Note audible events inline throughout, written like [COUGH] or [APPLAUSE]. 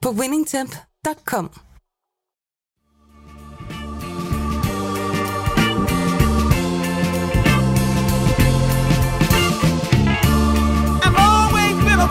på winningtemp.com. I've always been a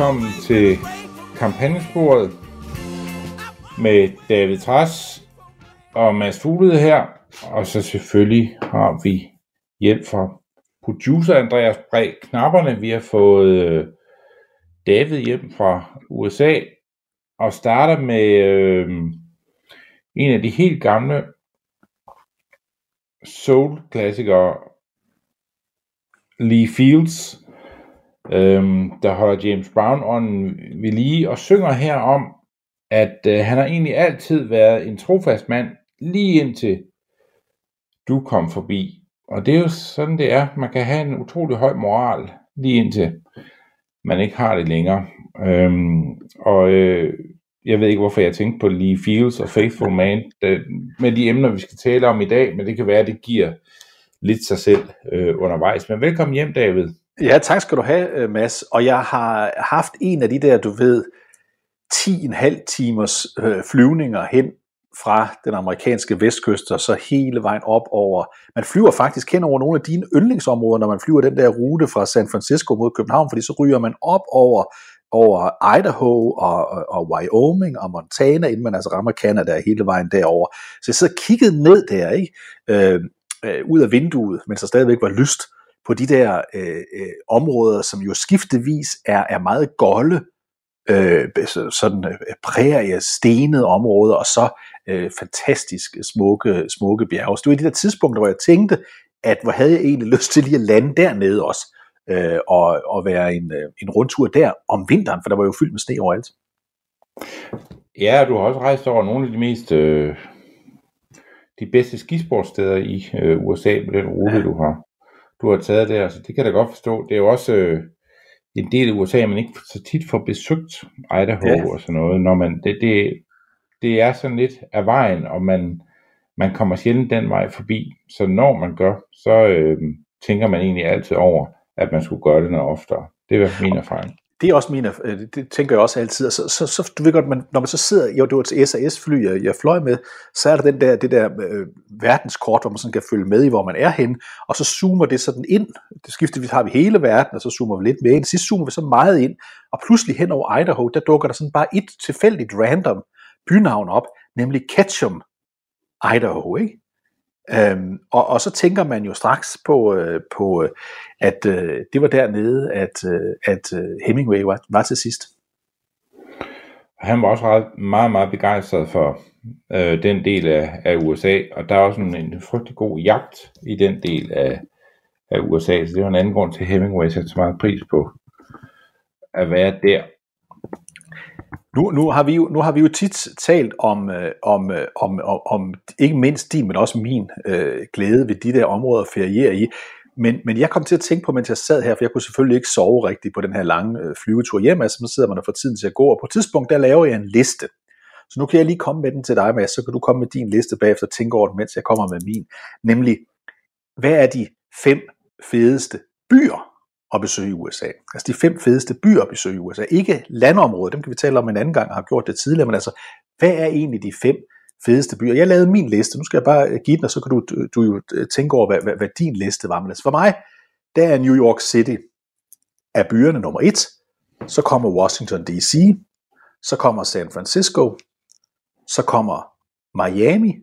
Velkommen til kampagnesporet med David Træs og Mads Fuglede her. Og så selvfølgelig har vi hjælp fra producer Andreas Bræk Knapperne. Vi har fået øh, David hjem fra USA og starter med øh, en af de helt gamle soul-klassikere, Lee Fields, øhm, der holder James Brown ånden ved lige og synger her om, at øh, han har egentlig altid været en trofast mand, lige indtil du kom forbi. Og det er jo sådan, det er. Man kan have en utrolig høj moral, lige indtil man ikke har det længere. Øhm, og øh, jeg ved ikke, hvorfor jeg tænkte på Lee Fields og Faithful Man øh, med de emner, vi skal tale om i dag, men det kan være, at det giver lidt sig selv øh, undervejs. Men velkommen hjem, David. Ja, tak skal du have, øh, Mads. Og jeg har haft en af de der, du ved, 10,5 timers øh, flyvninger hen fra den amerikanske vestkyst og så hele vejen op over. Man flyver faktisk hen over nogle af dine yndlingsområder, når man flyver den der rute fra San Francisco mod København, fordi så ryger man op over over Idaho og, og, og Wyoming og Montana, inden man altså rammer Canada hele vejen derover. Så jeg sidder og kiggede ned der, ikke? Øh, øh, ud af vinduet, mens der stadigvæk var lyst på de der øh, øh, områder, som jo skiftevis er, er meget golde, øh, så- sådan øh, prærie, stenede områder, og så øh, fantastisk smukke, smukke bjerge. Så det var de der tidspunkter, hvor jeg tænkte, at hvor havde jeg egentlig lyst til lige at lande dernede også, øh, og, og være en, øh, en rundtur der om vinteren, for der var jo fyldt med sne overalt. Ja, du har også rejst over nogle af de mest øh, de bedste skisportsteder i øh, USA med den rute, ja. du har du har taget der, så det kan jeg da godt forstå. Det er jo også øh, en del af USA, man ikke så tit får besøgt Idaho Ja. og sådan noget, når man, det, det, det er sådan lidt af vejen, og man, man kommer sjældent den vej forbi. Så når man gør, så øh, tænker man egentlig altid over, at man skulle gøre det noget oftere. Det er i hvert fald min erfaring. Det er også min, øh, det- tænker jeg også altid. Og så, så, så du ved godt, man, når man så sidder, jo det var til SAS-fly, jeg, jeg fløj med, så er der den der, det der øh, verdenskort, hvor man sådan kan følge med i, hvor man er henne, og så zoomer det sådan ind. Det skifter, vi har vi hele verden, og så zoomer vi lidt mere ind. Sidst zoomer vi så meget ind, og pludselig hen over Idaho, der dukker der sådan bare et tilfældigt random bynavn op, nemlig Ketchum, Idaho, ikke? Øhm, og, og så tænker man jo straks på, øh, på øh, at øh, det var dernede, at, øh, at øh, Hemingway var, var til sidst. han var også ret, meget, meget begejstret for øh, den del af, af USA, og der er også en, en frygtelig god jagt i den del af, af USA, så det var en anden grund til, at Hemingway satte så meget pris på at være der. Nu, nu, har vi jo, nu har vi jo tit talt om, øh, om, øh, om, om, om ikke mindst din, men også min øh, glæde ved de der områder at feriere i. Men, men jeg kom til at tænke på, mens jeg sad her, for jeg kunne selvfølgelig ikke sove rigtigt på den her lange øh, flyvetur hjem, altså så sidder man og får tiden til at gå, og på et tidspunkt, der laver jeg en liste. Så nu kan jeg lige komme med den til dig, Mads, så kan du komme med din liste bagefter og tænke over den, mens jeg kommer med min. Nemlig, hvad er de fem fedeste byer at besøge i USA? Altså de fem fedeste byer at besøge i USA. Ikke landområder, dem kan vi tale om en anden gang, og har gjort det tidligere, men altså, hvad er egentlig de fem fedeste byer? Jeg lavede min liste, nu skal jeg bare øh, give den, og så kan du, du jo øh, tænke over, hvad, hvad, hvad din liste var. Men altså for mig, der er New York City af byerne nummer et, så kommer Washington D.C., så kommer San Francisco, så kommer Miami,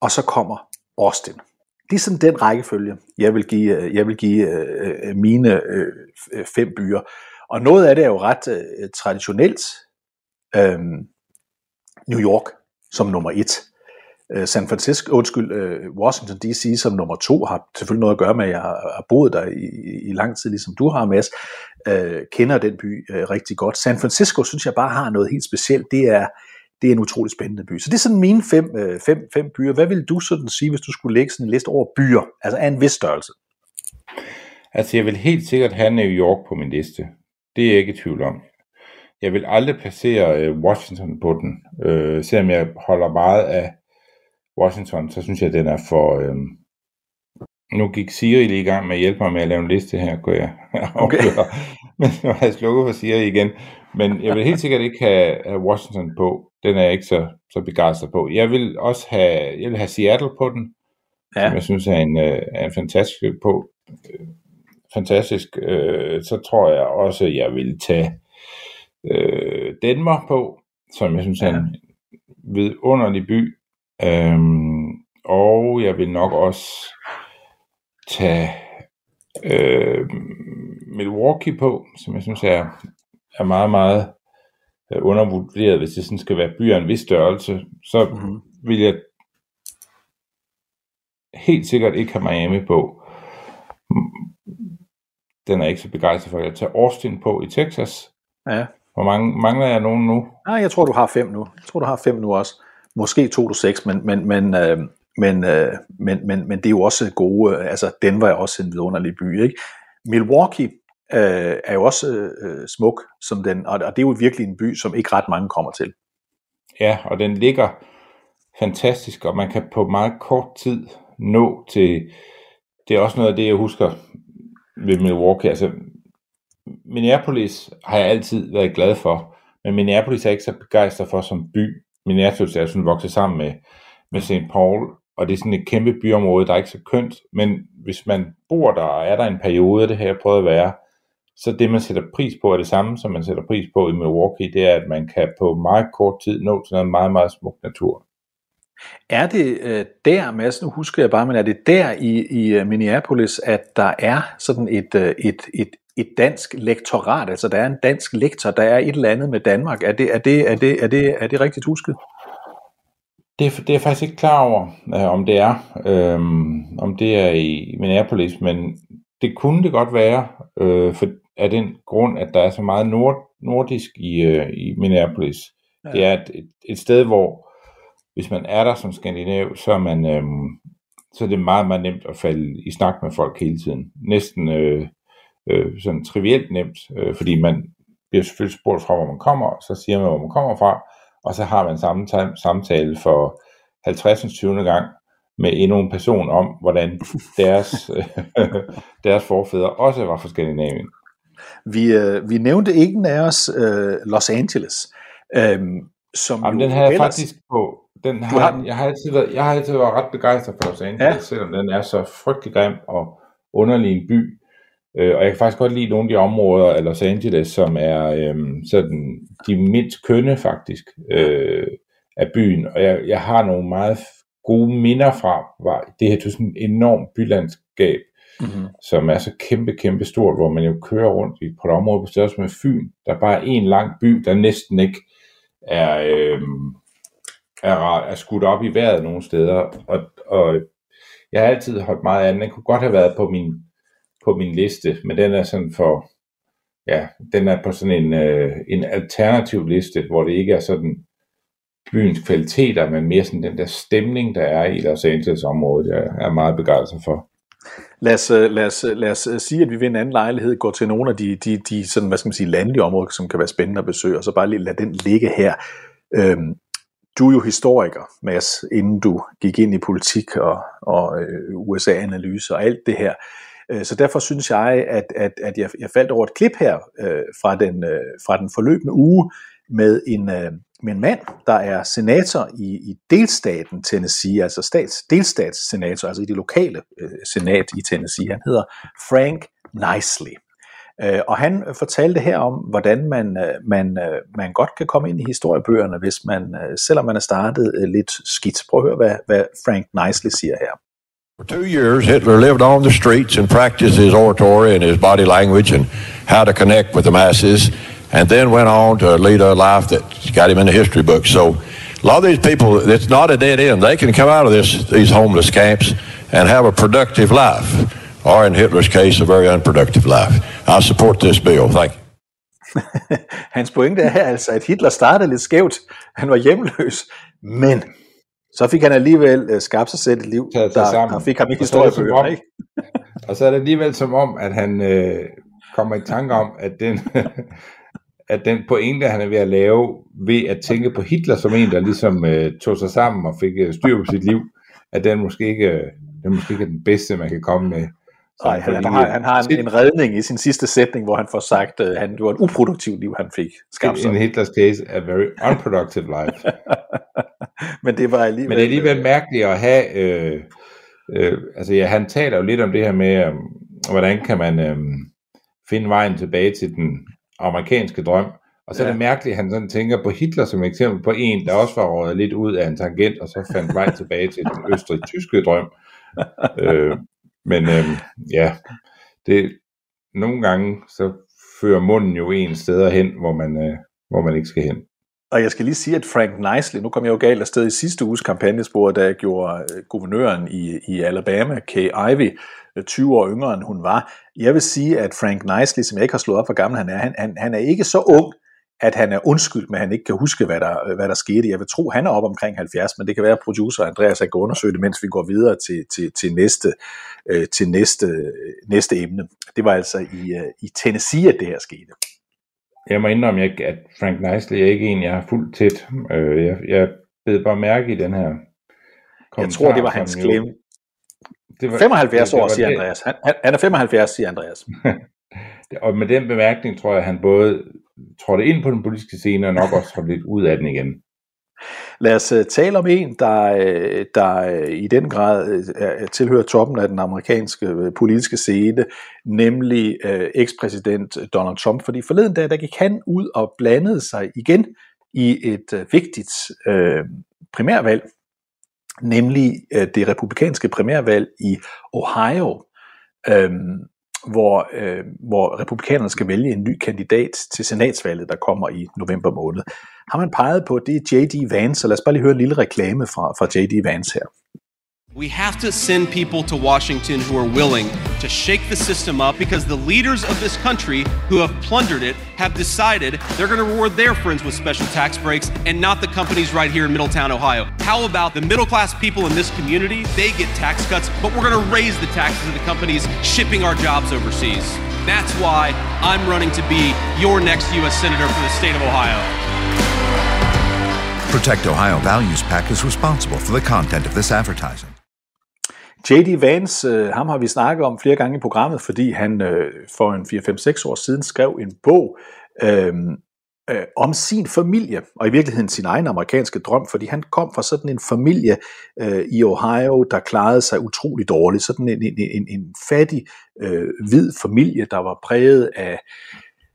og så kommer Austin. Det er sådan den rækkefølge, jeg vil give, øh, jeg vil give øh, øh mine øh, fem byer. Og noget af det er jo ret øh, traditionelt. Øhm, New York som nummer et. Øh, San Francisco, undskyld, øh, Washington D.C. som nummer to har selvfølgelig noget at gøre med, at jeg har, boet der i, i lang tid, ligesom du har, Mads. Øh, kender den by øh, rigtig godt. San Francisco synes jeg bare har noget helt specielt. Det er, det er en utrolig spændende by. Så det er sådan mine fem, øh, fem, fem byer. Hvad vil du sådan sige, hvis du skulle lægge sådan en liste over byer, altså af en vis størrelse? Altså, jeg vil helt sikkert have New York på min liste. Det er jeg ikke i tvivl om. Jeg vil aldrig placere øh, Washington på den. Øh, selvom jeg holder meget af Washington, så synes jeg, at den er for... Øh... Nu gik Siri lige i gang med at hjælpe mig med at lave en liste her, kunne jeg [LAUGHS] Okay. Men nu har jeg slukket for Siri igen. Men jeg vil helt sikkert ikke have, have Washington på. Den er jeg ikke så, så begejstret på. Jeg vil også have, jeg vil have Seattle på den, Ja. som jeg synes er en, øh, er en fantastisk på. Øh, fantastisk. Øh, så tror jeg også, at jeg vil tage øh, Denver på, som jeg synes er en vidunderlig by. Øhm, og jeg vil nok også tage øh, Milwaukee på, som jeg synes er, er meget, meget øh, undervurderet, hvis det sådan skal være byer af en vis størrelse. Så Mhm. vil jeg helt sikkert ikke have Miami på. Den er ikke så begejstret for. Jeg tager Austin på i Texas. Ja. Hvor mange mangler jeg nogen nu? Nej, jeg tror, du har fem nu. Jeg tror, du har fem nu også. Måske to du seks, men, men, men, øh, men, øh, men, men, men det er jo også gode, øh, altså Denver er også en vidunderlig by, ikke? Milwaukee øh, er jo også øh, smuk, som den, og, og det er jo virkelig en by, som ikke ret mange kommer til. Ja, og den ligger fantastisk, og man kan på meget kort tid nå til, det er også noget af det, jeg husker ved Milwaukee, altså Minneapolis har jeg altid været glad for, men Minneapolis er ikke så begejstret for som by. Minneapolis er sådan vokset sammen med, med St. Paul, og det er sådan et kæmpe byområde, der er ikke så kønt, men hvis man bor der, og er der en periode, det har jeg prøvet at være, så det man sætter pris på er det samme, som man sætter pris på i Milwaukee, det er, at man kan på meget kort tid nå til noget meget, meget smuk natur. Er det øh, der, Mads, nu husker jeg bare, men er det der i, i øh, Minneapolis, at der er sådan et, øh, et, et, et dansk lektorat, altså der er en dansk lektor, der er et eller andet med Danmark. Er det, er det, er det, er det, er det rigtigt husket? Det, er- det er jeg faktisk ikke klar over, øh, om det er, øhm, om det er i Minneapolis, men det kunne det godt være, øh, for af den grund, at der er så meget nord, nordisk i, øh, i Minneapolis. Ja. Det er et, et, et sted, hvor hvis man er der som skandinav, så er man, øhm, så er det meget, meget nemt at falde i snak med folk hele tiden. Næsten øh, øh, sådan trivielt nemt, øh, fordi man bliver selvfølgelig spurgt fra, hvor man kommer, og så siger man, hvor man kommer fra, og så har man samme samtale for 50. 20. gang med endnu en person om, hvordan [LAUGHS] deres, [LAUGHS] deres forfædre også var fra Skandinavien. Vi, øh, vi nævnte ingen af os øh, Los Angeles, øh, som Jamen, jo den har jeg ellers- faktisk på. Den har har, jeg, har altid været, jeg har altid været ret begejstret for Los Angeles, Ja. selvom den er så frygtelig grim og underlig en by. Øh, og jeg kan faktisk godt lide nogle af de områder af Los Angeles, som er øhm, sådan de mindst kønne faktisk øh, af byen. Og jeg, jeg har nogle meget gode minder fra, var det her er sådan enormt bylandskab, Mhm. som er så kæmpe, kæmpe stort, hvor man jo kører rundt i, på et område på størrelse med Fyn. Der er bare en lang by, der næsten ikke er, øh, er, er skudt op i vejret nogle steder, og, og jeg har altid holdt meget af den. Den kunne godt have været på min, på min liste, men den er sådan for, ja, den er på sådan en, øh, en alternativ liste, hvor det ikke er sådan byens kvaliteter, men mere sådan den der stemning, der er i Los Angeles område, jeg er meget begejstret for. Lad os, øh, lad, os, øh, lad os øh, sige, at vi ved en anden lejlighed går til nogle af de, de, de sådan, hvad skal man sige, landlige områder, som kan være spændende at besøge, og så bare lige lade den ligge her. Øhm, du er jo historiker, Mads, inden du gik ind i politik og, og øh, USA-analyse og alt det her. Øh, Så derfor synes jeg, at, at, at jeg, jeg faldt over et klip her øh, fra, den, øh, fra den forløbende uge med en, øh, med en mand, der er senator i, i delstaten Tennessee, altså stats, delstatssenator, altså i det lokale øh, senat i Tennessee. Han hedder Frank Nicely. Øh, og han fortalte her om, hvordan man, øh, man, øh, man godt kan komme ind i historiebøgerne, hvis man, øh, selvom man er startet øh, lidt skidt. Prøv at høre, hvad, hvad Frank Nicely siger her. For two years, Hitler lived on the streets and practiced his oratory and his body language and how to connect with the masses, and then went on to lead a life that got him in the history books. So, a lot of these people, it's not a dead end. They can come out of this these homeless camps and have a productive life, or in Hitler's case, a very unproductive life. I support this bill. Thank you. [LAUGHS] Hans pointe er her altså, at Hitler startede lidt skævt. Han var hjemløs, men så fik han alligevel øh, skabt sig selv et liv, der, der fik ham i er historiebøgerne. Ikke? [LAUGHS] Og så er det alligevel som om, at han øh, kommer i tanke om, at den, at den pointe, han er ved at lave, ved at tænke på Hitler som en, der ligesom øh, tog sig sammen og fik øh, styr på sit liv, at den måske ikke, øh, den måske ikke er den bedste, man kan komme med. Nej, han, han, har, han har en, en redning i sin sidste sætning, hvor han får sagt, at han, det var et uproduktivt liv, han fik skabt in. Hitlers case, a very unproductive life. [LAUGHS] Men det var alligevel... Men det er alligevel mærkeligt at have, øh, øh, altså ja, han taler jo lidt om det her med, øh, hvordan kan man øh, finde vejen tilbage til den amerikanske drøm. Og så ja. er det mærkeligt, at han sådan tænker på Hitler som eksempel på en, der også var røget lidt ud af en tangent, og så fandt vej tilbage til den østrig-tyske drøm. [LAUGHS] øh, men øh, ja, det, nogle gange så fører munden jo en steder hen, hvor man, øh, hvor man ikke skal hen. Og jeg skal lige sige, at Frank Nicely, nu kom jeg jo galt afsted i sidste uges kampagnespor, da jeg gjorde øh, guvernøren i, i Alabama, Kay Ivey, øh, 20 år yngre end hun var. Jeg vil sige, at Frank Nicely, som jeg ikke har slået op, hvor gammel han er, han, han, han er ikke så ung, at han er undskyld, men han ikke kan huske, hvad der, øh, hvad der skete. Jeg vil tro, han er op omkring 70, men det kan være, at producer Andreas kan undersøge det, mens vi går videre til, til, til, næste, øh, til næste, næste emne. Det var altså i, øh, i Tennessee, at det her skete. Jeg må indrømme, jeg- at Frank Nicely er ikke en, jeg har fuldt tæt. Øh, jeg, jeg bed bare mærke i den her Jeg tror, det var hans jo- klem. Det var, 75 det- det år, var siger det- Andreas. Han, han, han er 75, siger Andreas. [LAUGHS] Og med den bemærkning tror jeg, at han både trådte ind på den politiske scene, og nok også trådte lidt ud af den igen. Lad os øh, tale om en, der, øh, der øh, i den grad tilhører toppen af den amerikanske politiske scene, nemlig ekspræsident Donald Trump. Fordi forleden dag, der gik han ud og blandede sig igen i et vigtigt primærvalg, nemlig det republikanske primærvalg i Ohio, øhm, hvor, øh, hvor republikanerne skal vælge en ny kandidat til senatsvalget, der kommer i november måned. Har man peget på, det er J.D. Vance, så lad os bare lige høre en lille reklame fra, fra J.D. Vance her. We have to send people to Washington who are willing to shake the system up because the leaders of this country who have plundered it have decided they're going to reward their friends with special tax breaks and not the companies right here in Middletown, Ohio. How about the middle class people in this community? They get tax cuts, but we're going to raise the taxes of the companies shipping our jobs overseas. That's why I'm running to be your next U.S. Senator for the state of Ohio. Protect Ohio Values Pack is responsible for the content of this advertising. J.D. Vance, øh, ham har vi snakket om flere gange i programmet, fordi han øh, for en 4-5-6 år siden skrev en bog øh, øh, om sin familie, og i virkeligheden sin egen amerikanske drøm, fordi han kom fra sådan en familie øh, i Ohio, der klarede sig utrolig dårligt. Sådan en, en, en, en fattig, øh, hvid familie, der var præget af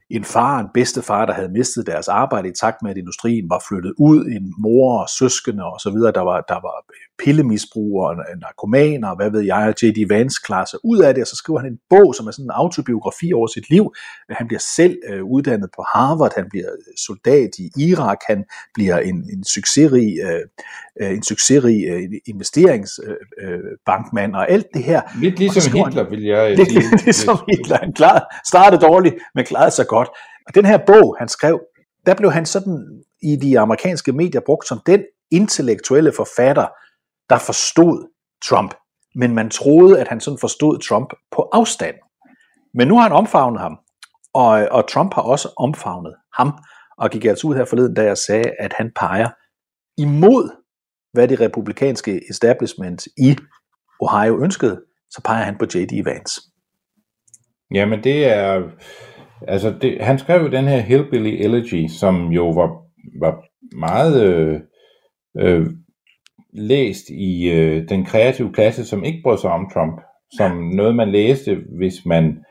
en far, en bedstefar, der havde mistet deres arbejde i takt med, at industrien var flyttet ud, en mor og søskende og så videre, der var, der var øh, pillemisbrugere, narkomaner, hvad ved jeg, J.D. Vance klarer sig ud af det, og så skriver han en bog, som er sådan en autobiografi over sit liv. Han bliver selv øh, uddannet på Harvard, han bliver soldat i Irak, han bliver en, en succesrig, øh, øh, en succesrig øh, investeringsbankmand, øh, og alt det her. Lidt Og ligesom han- Hitler, vil jeg [LAUGHS] det, sige. det, [LAUGHS] ligesom Hitler. Han klarede, startede dårligt, men klarede sig godt. Og den her bog, han skrev, der blev han sådan i de amerikanske medier brugt som den intellektuelle forfatter, der forstod Trump. Men man troede, at han sådan forstod Trump på afstand. Men nu har han omfavnet ham, og, og Trump har også omfavnet ham, og gik altså ud her forleden, da jeg sagde, at han peger imod, hvad det republikanske establishment i Ohio ønskede, så peger han på J.D. Vance. Jamen det er, altså det, han skrev jo den her Hillbilly Elegy, som jo var, var meget øh, øh, læst i øh, den kreative klasse, som ikke brød sig om Trump, som noget man læste, hvis man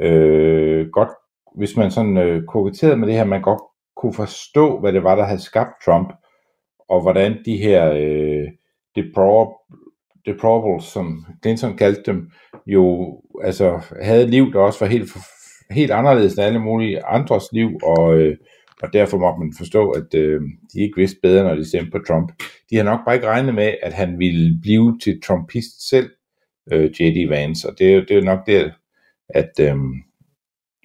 øh, godt, hvis man sådan øh, koketterede med det her, man godt kunne forstå, hvad det var, der havde skabt Trump, og hvordan de her øh, deplorable, deplorables, som Clinton kaldte dem, jo altså havde liv, der også var helt, helt anderledes end alle mulige andres liv, og, øh, og derfor måtte man forstå, at øh, de ikke vidste bedre, når de stemte på Trump. De har nok bare ikke regnet med, at han ville blive til Trumpist selv, øh, J.D. Vance, og det, er det er nok der, at, øh,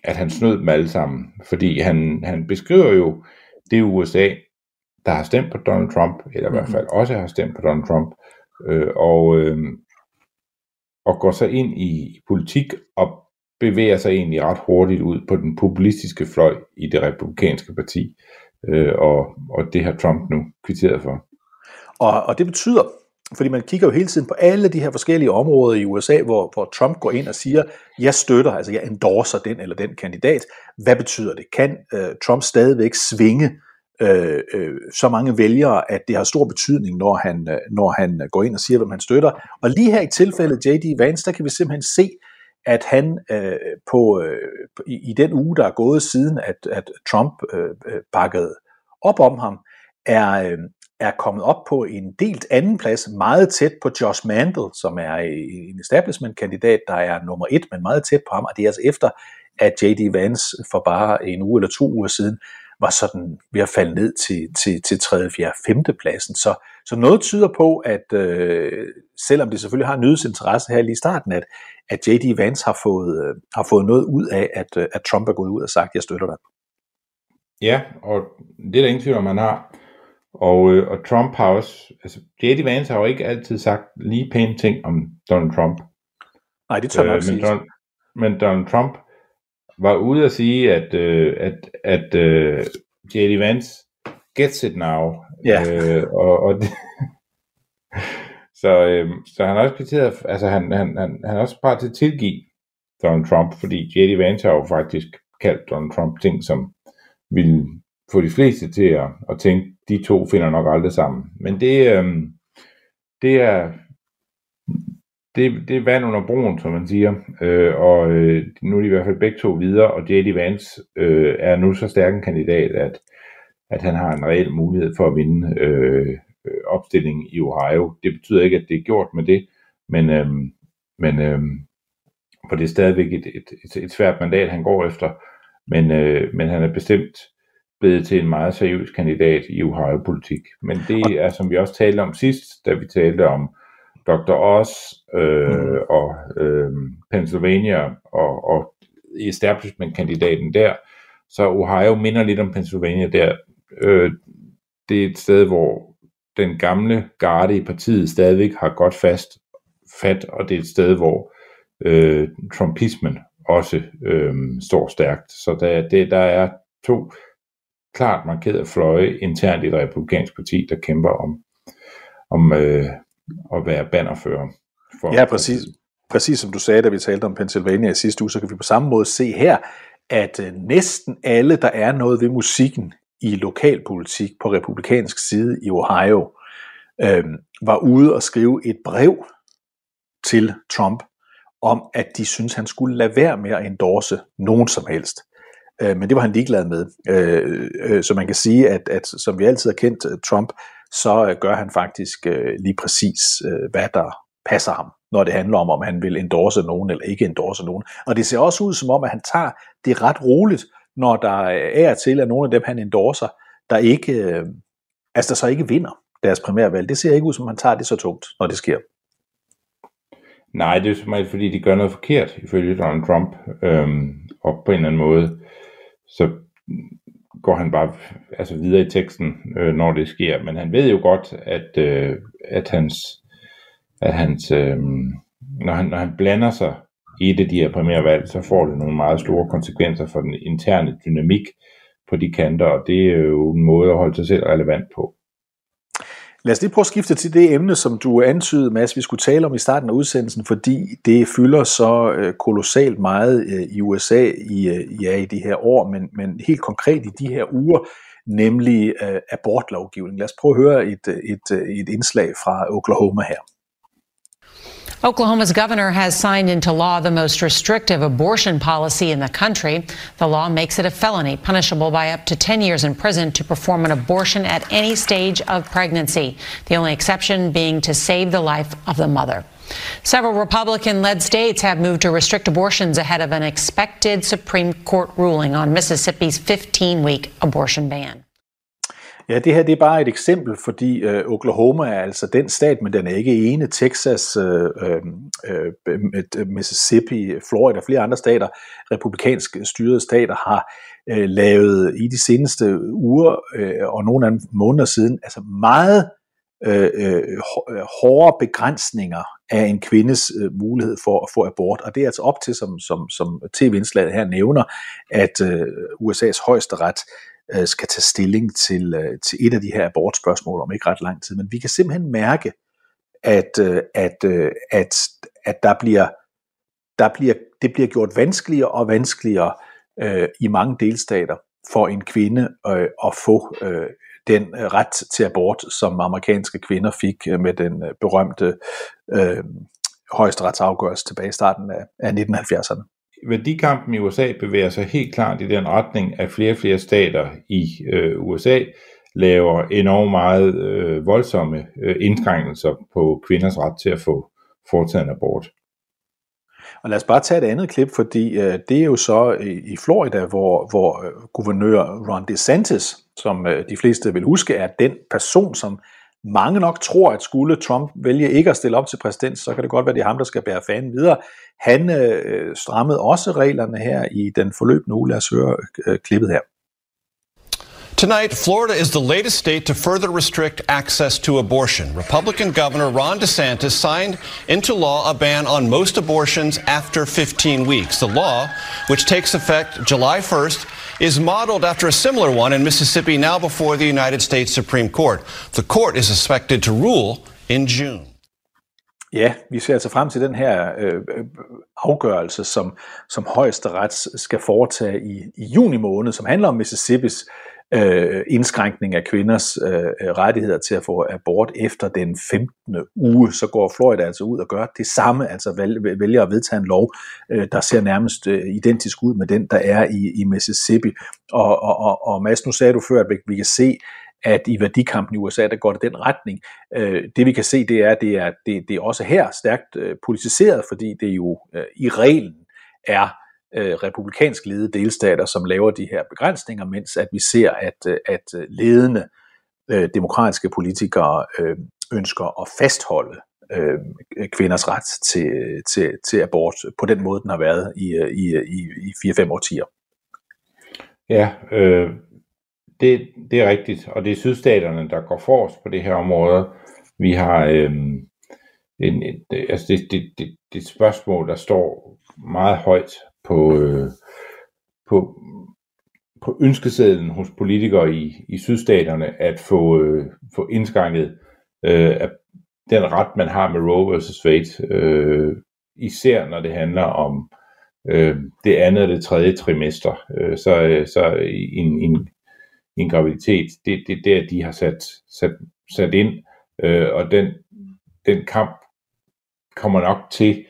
at han snød dem alle sammen, fordi han, han beskriver jo det USA, der har stemt på Donald Trump, eller i hvert fald også har stemt på Donald Trump, øh, og, øh, og går så ind i, i politik og bevæger sig egentlig ret hurtigt ud på den populistiske fløj i det republikanske parti, øh, og, og det har Trump nu kvitteret for. Og, og det betyder, fordi man kigger jo hele tiden på alle de her forskellige områder i USA, hvor, hvor Trump går ind og siger, jeg støtter, altså jeg endorser den eller den kandidat. Hvad betyder det? Kan øh, Trump stadigvæk svinge øh, øh, så mange vælgere, at det har stor betydning, når han, øh, når han går ind og siger, hvem han støtter? Og lige her i tilfældet J.D. Vance, der kan vi simpelthen se, at han øh, på, øh, i, i den uge, der er gået siden, at, at Trump øh, øh bakkede op om ham, er, øh, er kommet op på en delt anden plads, meget tæt på Josh Mandel, som er en establishment-kandidat, der er nummer et, men meget tæt på ham, og det er altså efter, at J.D. Vance for bare en uge eller to uger siden var sådan ved at falde ned til, til, til 3., 4., 5. pladsen. Så, så noget tyder på, at øh, selvom det selvfølgelig har en nyhedsinteresse her lige i starten, at, at J.D. Vance har fået, øh, har fået noget ud af, at, øh, at Trump er gået ud og sagt, jeg støtter dig. Ja, og det er der ingen tvivl om, man har. Og, øh, og Trump har også, altså J.D. Vance har jo ikke altid sagt lige pæne ting om Donald Trump. Nej, det tør jeg nok men, sige. Donald, men Donald Trump var ude at sige, at, øh, at, at øh, J.D. Vance gets it now. Ja. Øh, og, og det, [LAUGHS] så, øh, så han har også kvitteret, altså han, han, han, han er også parat til at tilgive Donald Trump, fordi J.D. Vance har jo faktisk kaldt Donald Trump ting, som ville få de fleste til at, at tænke, de to finder nok aldrig sammen. Men det, øh, det er det, det er vand under broen, som man siger. Øh, og øh, nu er de i hvert fald begge to videre, og J.D. Vance øh, er nu så stærk en kandidat, at, at han har en reel mulighed for at vinde øh, øh opstillingen i Ohio. Det betyder ikke, at det er gjort med det, men, øh, men øh, for det er stadigvæk et, et, et, et svært mandat, han går efter. Men, øh, men han er bestemt blevet til en meget seriøs kandidat i Ohio-politik. Men det er, som vi også talte om sidst, da vi talte om Dr. Oz øh, mm. og øh, Pennsylvania og, og establishment-kandidaten der, så Ohio minder lidt om Pennsylvania der. Øh, det er et sted, hvor den gamle garde i partiet stadigvæk har godt fast fat, og det er et sted, hvor øh, trumpismen også øh, står stærkt. Så der, det, der er to klart markerede fløje internt i det republikanske parti, der kæmper om, om øh, at være bannerfører. For, Ja, præcis. Præcis som du sagde, da vi talte om Pennsylvania i sidste uge, så kan vi på samme måde se her, at øh, næsten alle, der er noget ved musikken i lokalpolitik på republikansk side i Ohio, øh, var ude og skrive et brev til Trump om, at de synes, han skulle lade være med at endorse nogen som helst øh, men det var han ligeglad med. Øh, øh, så man kan sige, at, at som vi altid har kendt øh, Trump, så øh, gør han faktisk øh, lige præcis, øh, hvad der passer ham, når det handler om, om han vil endorse nogen eller ikke endorse nogen. Og det ser også ud som om, at han tager det ret roligt, når der øh, er til, at nogle af dem, han endorser, der ikke, øh, altså der så ikke vinder deres primærvalg. Det ser ikke ud som, at han tager det så tungt, når det sker. Nej, det er som fordi de gør noget forkert, ifølge Donald Trump. Øhm, og på en eller anden måde, så går han bare altså videre i teksten, øh, når det sker. Men han ved jo godt, at, øh, at hans, at hans øh, når, han, når han blander sig i et af de her primære valg, så får det nogle meget store konsekvenser for den interne dynamik på de kanter, og det er jo en måde at holde sig selv relevant på. Lad os lige prøve at skifte til det emne, som du antydede, Mads, vi skulle tale om i starten af udsendelsen, fordi det fylder så øh, kolossalt meget øh, i USA i, øh, ja, i de her år, men, men helt konkret i de her uger, nemlig abortlovgivning. Lad os prøve at høre et, et, et indslag fra Oklahoma her. Oklahoma's governor has signed into law the most restrictive abortion policy in the country. The law makes it a felony, punishable by up to 10 years in prison to perform an abortion at any stage of pregnancy, the only exception being to save the life of the mother. Several Republican led states have moved to restrict abortions ahead of an expected Supreme Court ruling on Mississippi's 15 week abortion ban. Ja, det her det er bare et eksempel, fordi øh, Oklahoma er altså den stat, men den er ikke ene. Texas, øh, øh, øh, øh Mississippi, Florida og flere andre stater, republikansk styrede stater, har øh, lavet i de seneste uger øh, og nogle af måneder siden, altså meget øh, øh, hårde begrænsninger af en kvindes øh, mulighed for at få abort. Og det er altså op til, som, som, som tv-indslaget her nævner, at øh, USA's højeste ret øh, skal tage stilling til, øh, til et af de her abortspørgsmål om ikke ret lang tid. Men vi kan simpelthen mærke, at, øh, at, øh, at, at der bliver, der bliver, det bliver gjort vanskeligere og vanskeligere øh, i mange delstater for en kvinde øh, at få øh, den ret til abort, som amerikanske kvinder fik øh, med den øh, berømte øh, højesteretsafgørelse tilbage i starten af, af 1970'erne værdikampen i USA bevæger sig helt klart i den retning, at flere og flere stater i øh, USA laver enormt meget øh, voldsomme øh, indskrænkelser på kvinders ret til at få foretaget en abort. Og lad os bare tage et andet klip, fordi øh, det er jo så i, i Florida, hvor, hvor øh, guvernør Ron DeSantis, som øh, de fleste vil huske, er den person, som mange nok tror, at skulle Trump vælge ikke at stille op til præsident, så kan det godt være, det er ham, der skal bære fanen videre. Han øh, øh strammede også reglerne her i den forløbende uge. Lad os høre øh, klippet her. Tonight, Florida is the latest state to further restrict access to abortion. Republican Governor Ron DeSantis signed into law a ban on most abortions after 15 weeks. The law, which takes effect July 1st, is modeled after a similar one in Mississippi now before the United States Supreme Court. The court is expected to rule in June. Ja, vi ser altså frem til den her øh, afgørelse, som, som højesteret skal foretage i, i juni måned, som handler om Mississippis øh, indskrænkning af kvinders øh, øh, rettigheder til at få abort efter den 15. uge, så går Florida altså ud og gør det samme, altså vælger at vedtage en lov, øh, der ser nærmest øh, identisk ud med den, der er i, i Mississippi. Og, og, og, og Mads, nu sagde du før, at vi kan se, at i værdikampen i USA, der går det den retning. Øh, det vi kan se, det er, det er, det, det er også her stærkt øh, politiseret, fordi det jo øh, i reglen er øh, republikansk ledede delstater, som laver de her begrænsninger, mens at vi ser, at, øh, at øh, ledende øh, demokratiske politikere øh, ønsker at fastholde øh, kvinders ret til, til, til abort på den måde, den har været i, øh, i, i, i 4-5 årtier. Ja, øh, det, det er rigtigt, og det er sydstaterne, der går forrest på det her område. Vi har øh, en, et, altså det, det, det, det spørgsmål, der står meget højt på, øh, på, på ønskesedlen hos politikere i, i sydstaterne at få, øh, få indskrænket øh, den ret, man har med Roe vs. Wade, øh, især når det handler om øh, det andet og det tredje trimester. Øh, så, øh, så en, en, en graviditet, det, det er der, de har sat, sat, sat ind, øh, og den, den kamp kommer nok til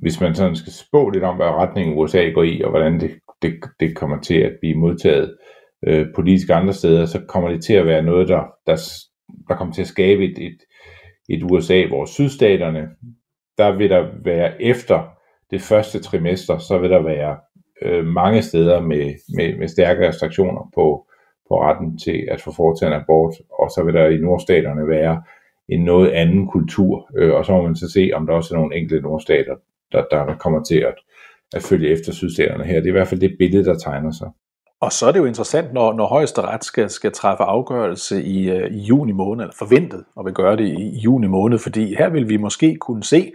hvis man sådan skal spå lidt om, hvad retningen USA går i, og hvordan det det, det kommer til at blive modtaget øh, politisk andre steder, så kommer det til at være noget, der, der, der kommer til at skabe et, et, et USA, hvor sydstaterne, der vil der være efter det første trimester, så vil der være øh, mange steder med, med, med stærke restriktioner på, på retten til at få foretaget en abort, og så vil der i nordstaterne være en noget anden kultur, øh, og så må man så se, om der også er nogle enkelte nordstater, der, der kommer til at, at følge efter sydstaterne her. Det er i hvert fald det billede, der tegner sig. Og så er det jo interessant, når, når højesteret skal, skal træffe afgørelse i, øh, i juni måned, eller forventet at vil gøre det i, i juni måned, fordi her vil vi måske kunne se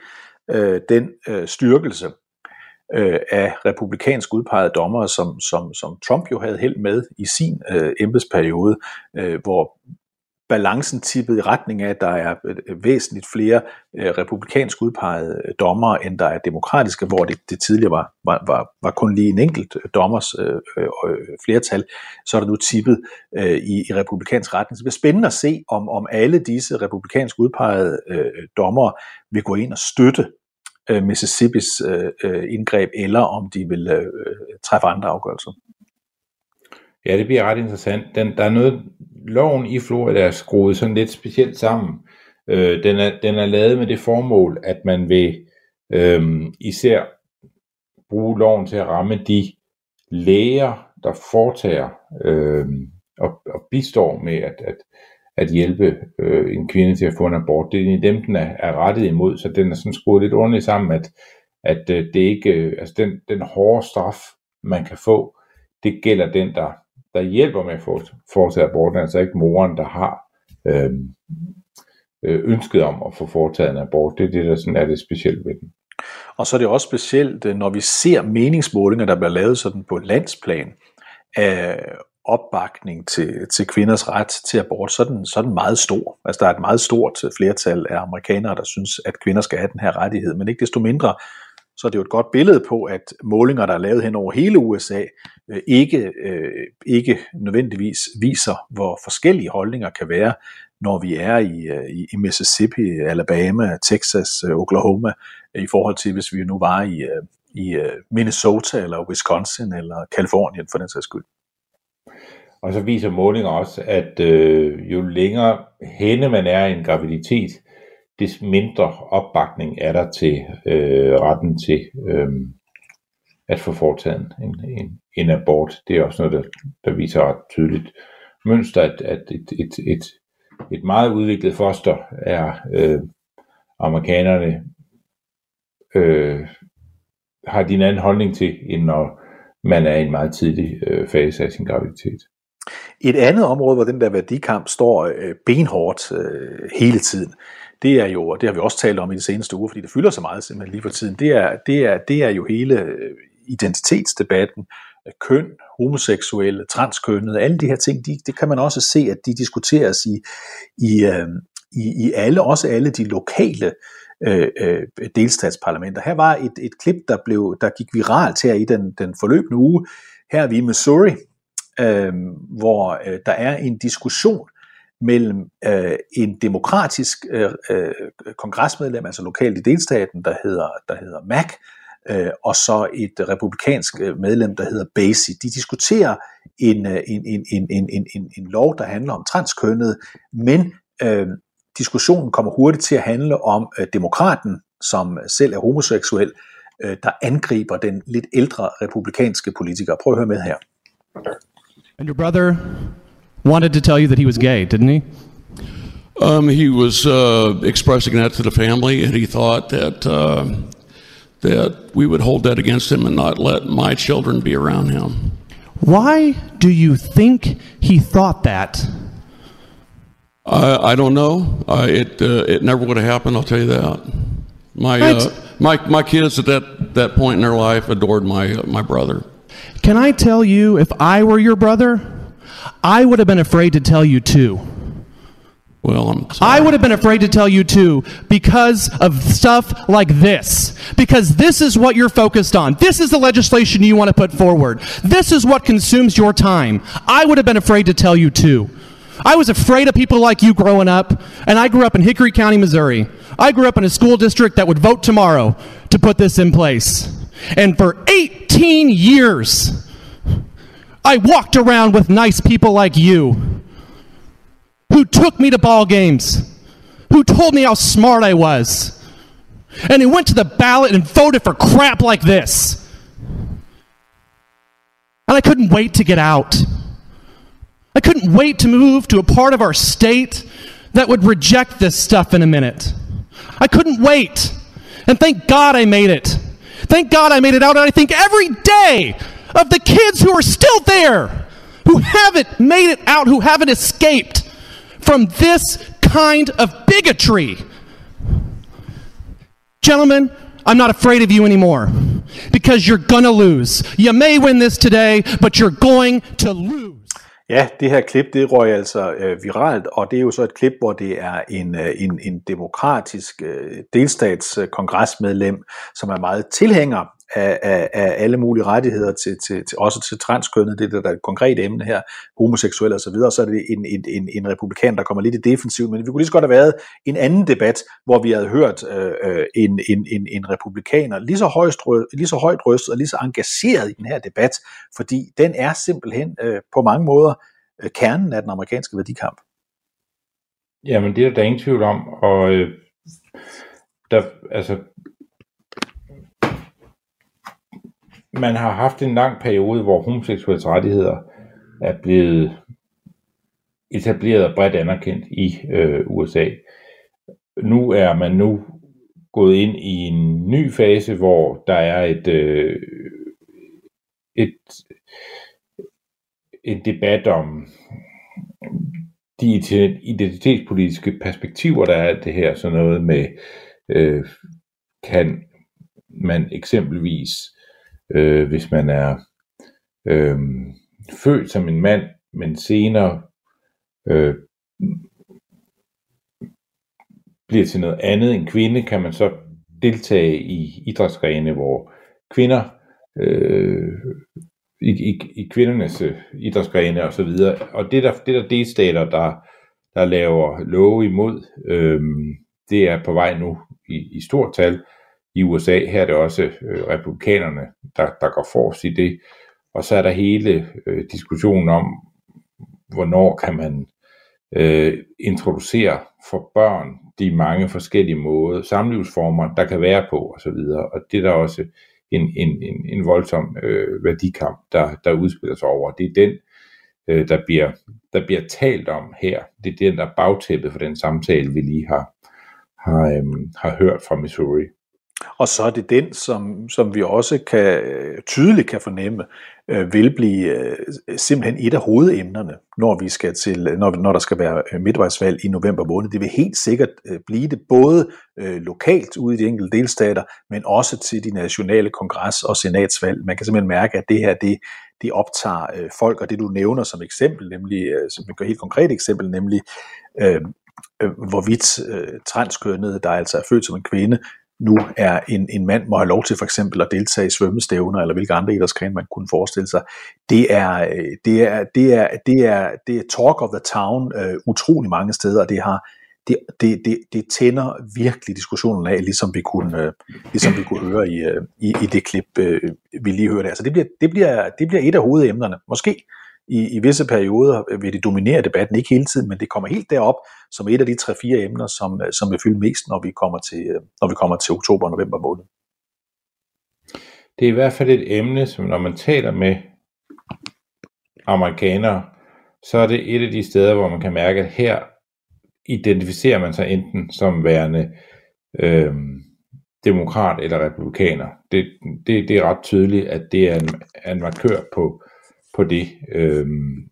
øh, den øh, styrkelse øh, af republikansk udpegede dommere, som, som, som Trump jo havde held med i sin øh, embedsperiode, øh, hvor balancen tippet i retning af, at der er væsentligt flere øh, republikansk udpegede øh, dommere, end der er demokratiske, hvor det, det tidligere var, var, var, var kun lige en enkelt øh, dommers øh, øh, øh, flertal, så er der nu tippet øh, i, i republikansk retning. Så det bliver spændende at se, om, om alle disse republikansk udpegede øh, dommere vil gå ind og støtte øh, Mississippis øh, indgreb, eller om de vil øh, træffe andre afgørelser. Ja, det bliver ret interessant. Den, der er noget, loven i Florida er skruet sådan lidt specielt sammen. Øh, den, er, den er lavet med det formål, at man vil øh, især bruge loven til at ramme de læger, der foretager øh, og, og bistår med at, at, at hjælpe øh, en kvinde til at få en abort. Det er dem, den er, er rettet imod, så den er sådan skruet lidt ordentligt sammen, at, at øh, det ikke, øh, altså den, den hårde straf, man kan få, det gælder den, der, der hjælper med at foretage aborten, altså ikke moren, der har øhm, øh, ønsket om at få foretaget en abort. Det er det, der sådan er det specielle ved den. Og så er det også specielt, øh, når vi ser meningsmålinger, der bliver lavet sådan på landsplan, af opbakning til, til kvinders ret til abort, så er, den, så er den meget stor. Altså der er et meget stort øh, flertal af amerikanere, der synes, at kvinder skal have den her rettighed, men ikke desto mindre, så er det jo et godt billede på, at målinger, der er lavet hen over hele USA, øh, ikke, øh, ikke nødvendigvis viser, hvor forskellige holdninger kan være, når vi er i, øh, i, i Mississippi, Alabama, Texas, øh, Oklahoma, i forhold til, hvis vi nu var i, øh, i Minnesota, eller Wisconsin, eller Kalifornien for den sags skyld. Og så viser målinger også, at øh, jo længere henne man er i en graviditet, des mindre opbakning er der til øh, retten til øh, at få foretaget en, en, en abort. Det er også noget, der, der viser ret tydeligt mønster, at, at et, et, et, et meget udviklet foster er øh, amerikanerne øh, har din anden holdning til, end når man er i en meget tidlig øh, fase af sin graviditet. Et andet område, hvor den der værdikamp står øh, benhårdt øh, hele tiden, det er jo, og det har vi også talt om i de seneste uger, fordi det fylder så meget simpelthen lige for tiden, det er, det er, det er jo hele øh, identitetsdebatten, køn, homoseksuelle, transkønnede, alle de her ting, de, det kan man også se, at de diskuteres i, i, øh, i, i alle, også alle de lokale øh, øh, delstatsparlamenter. Her var et, et klip, der, blev, der gik viralt her i den, den forløbende uge. Her er vi i Missouri, øh, hvor øh, der er en diskussion mellem øh, en demokratisk øh, øh, kongresmedlem, altså lokalt i delstaten, der hedder, der hedder Mac, øh, og så et republikansk øh, medlem, der hedder Basie. De diskuterer en, øh, en, en, en, en, en, en, en lov, der handler om transkønnet, men øh, diskussionen kommer hurtigt til at handle om øh, demokraten, som selv er homoseksuel, øh, der angriber den lidt ældre republikanske politiker. Prøv at høre med her. And your brother wanted to tell you that he was gay, didn't he? Um, he was uh, expressing that to the family, and he thought that uh, that we would hold that against him and not let my children be around him. Why do you think he thought that? I, I don't know. I, it uh, it never would have happened. I'll tell you that. My Right. uh, my my kids at that that point in their life adored my uh, my brother. Can I tell you, if I were your brother, I would have been afraid to tell you too. Well, I'm I would have been afraid to tell you too because of stuff like this. Because this is what you're focused on. This is the legislation you want to put forward. This is what consumes your time. I would have been afraid to tell you too. I was afraid of people like you growing up, and I grew up in Hickory County, Missouri. I grew up in a school district that would vote tomorrow to put this in place. And for 18 years, I walked around with nice people like you who took me to ball games, who told me how smart I was, and who went to the ballot and voted for crap like this. And I couldn't wait to get out. I couldn't wait to move to a part of our state that would reject this stuff in a minute. I couldn't wait. And thank God I made it. Thank God I made it out. And I think every day of the kids who are still there, who haven't made it out, who haven't escaped from this kind of bigotry. Gentlemen, I'm not afraid of you anymore because you're going to lose. You may win this today, but you're going to lose. Ja, det her klip, det røg altså øh, viralt, og det er jo så et klip, hvor det er en, øh, en, en demokratisk øh, delstatskongresmedlem, som er meget tilhænger af, af, af alle mulige rettigheder, til, til, til, også til transkønnet, det er der et konkret emne her, homoseksuelle osv., og så er det en, en, en, en republikan, der kommer lidt i defensiv, men vi kunne lige så godt have været en anden debat, hvor vi havde hørt øh, øh en, en, en, en republikaner lige så, højst, lige så højt rystet og lige så engageret i den her debat, fordi den er simpelthen øh, på mange måder øh, kernen af den amerikanske værdikamp. Jamen, det er der ingen tvivl om, og øh, der, altså, man har haft en lang periode, hvor homoseksuelle rettigheder er blevet etableret og bredt anerkendt i øh, USA. Nu er man nu gået ind i en ny fase, hvor der er et, øh, et en debat om de identitetspolitiske perspektiver, der er det her, sådan noget med, øh, kan man eksempelvis, øh, hvis man er øh, født som en mand, men senere øh, bliver til noget andet end kvinde, kan man så deltage i idrætsgrene, hvor kvinder øh, i, i, i kvindernes idrætsgrene og så videre. Og det der, det der delstater, der, der laver love imod, øh, det er på vej nu i, i stort tal i USA. Her er det også øh, republikanerne, der, der går forrest i det. Og så er der hele øh, diskussionen om, hvornår kan man øh, introducere for børn de mange forskellige måder, samlivsformer, der kan være på osv. Og det er der også en, en, en, en voldsom øh, værdikamp, der, der udspiller sig over. Det er den, øh, der, bliver, der bliver talt om her. Det er den, der er bagtæppet for den samtale, vi lige har, har, øh, har hørt fra Missouri. Og så er det den, som, som vi også kan tydeligt kan fornemme, øh, vil blive øh, simpelthen et af hovedemnerne, når vi skal til, når, når der skal være øh, midtvejsvalg i november måned. Det vil helt sikkert øh, blive det både øh, lokalt ude i de enkelte delstater, men også til de nationale kongres- og senatsvalg. Man kan simpelthen mærke, at det her det, det optager øh, folk, og det du nævner som eksempel, nemlig øh, som et helt konkret eksempel, nemlig øh, øh, hvorvidt øh, transkønnede, der altså er født som en kvinde, nu er en, en mand må have lov til for eksempel at deltage i svømmestævner, eller hvilke andre idrætsgrene man kunne forestille sig. Det er, øh, det er, det er, det er, det er talk of the town øh, utrolig mange steder, og det har det, det, det, det tænder virkelig diskussionen af, ligesom vi kunne, øh, ligesom vi kunne høre i, øh, i, i det klip, øh, vi lige hørte. Altså det bliver, det, bliver, det bliver et af hovedemnerne, måske i, i visse perioder vil det dominere debatten, ikke hele tiden, men det kommer helt derop som et af de tre-fire emner, som, øh, som vil fylde mest, når vi kommer til, øh, når vi kommer til oktober og november måned. Det er i hvert fald et emne, som når man taler med amerikanere, så er det et af de steder, hvor man kan mærke, at her identificerer man sig enten som værende øh, demokrat eller republikaner. Det, det, det er ret tydeligt, at det er en, en markør på, på det. Øhm,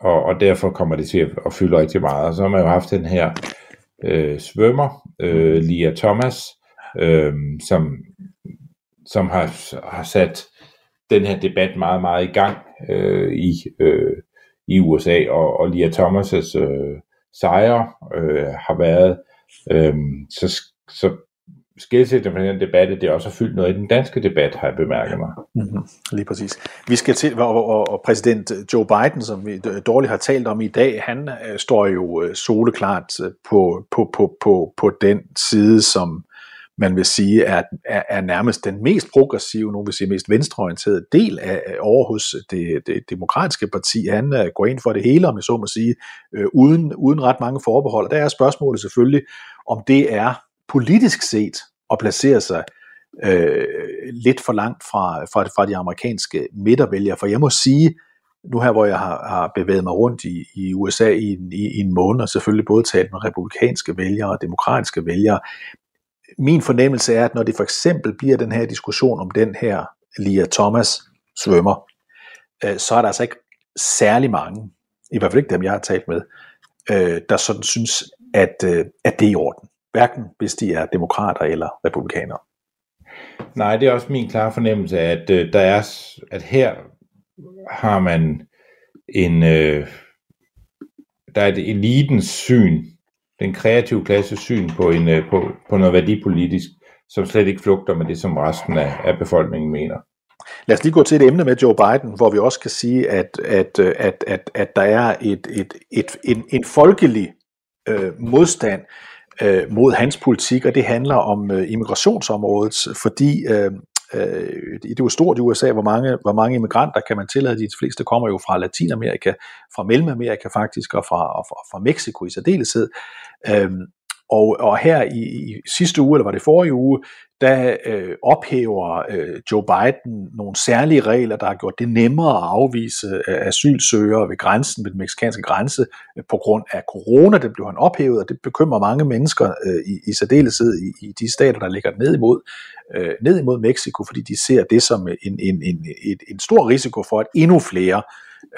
og, og derfor kommer det til at, at fylde rigtig meget. Og så har man jo haft den her øh, svømmer, øh, Lia Thomas, øh, som, som har, har sat den her debat meget, meget i gang øh, i, øh, i USA, og, og Lia Thomas' øh, sejre øh, har været, øh, så, så skilsættende fra den debat, det også har fyldt noget i den danske debat, har jeg bemærket mig. Mm-hmm. Lige præcis. Vi skal til, og, og, og præsident Joe Biden, som vi dårligt har talt om i dag, han øh, står jo øh, soleklart på, på, på, på, på den side, som man vil sige er, er, er nærmest den mest progressive, nogen vil sige mest venstreorienterede del af, af over hos det, det demokratiske parti. Han øh, går ind for det hele, om jeg så må sige, øh, uden, uden ret mange forbehold. Og der er spørgsmålet selvfølgelig, om det er politisk set at placere sig øh, lidt for langt fra, fra, fra de amerikanske midtervælgere. For jeg må sige, nu her hvor jeg har, har bevæget mig rundt i, i USA i, en- i, i en måned, og selvfølgelig både talt med republikanske vælgere og demokratiske vælgere, min fornemmelse er, at når det for eksempel bliver den her diskussion om den her Lia Thomas svømmer, øh, så er der altså ikke særlig mange, i hvert fald ikke dem, jeg har talt med, øh, der sådan synes, at, øh, at det er i orden. Hverken hvis de er demokrater eller republikanere. Nej, det er også min klare fornemmelse, at øh, der er, at her har man en, øh, der er et elitens syn, den kreative klasses syn på, en, øh, på, på noget værdipolitisk, som slet ikke flugter med det, som resten af, af befolkningen mener. Lad os lige gå til et emne med Joe Biden, hvor vi også kan sige, at, at, øh, at, at, at der er et, et, et, en, en folkelig øh, modstand øh, mod hans politik, og det handler om øh, immigrationsområdet, fordi øh, øh, det er jo stort i USA, hvor mange, hvor mange immigranter kan man tillade. De fleste kommer jo fra Latinamerika, fra Mellemamerika faktisk, og fra, og fra, fra Mexico i særdeleshed. Øh, og, og her i, i sidste uge, eller var det forrige uge, der øh, ophæver øh, Joe Biden nogle særlige regler, der har gjort det nemmere at afvise øh, asylsøgere ved grænsen, ved den meksikanske grænse, øh, på grund af corona. Det blev han ophævet, og det bekymrer mange mennesker øh, i, i særdeleshed i, i de stater, der ligger ned imod, øh, ned imod Mexico, fordi de ser det som en, en, en, et, en stor risiko for, at endnu flere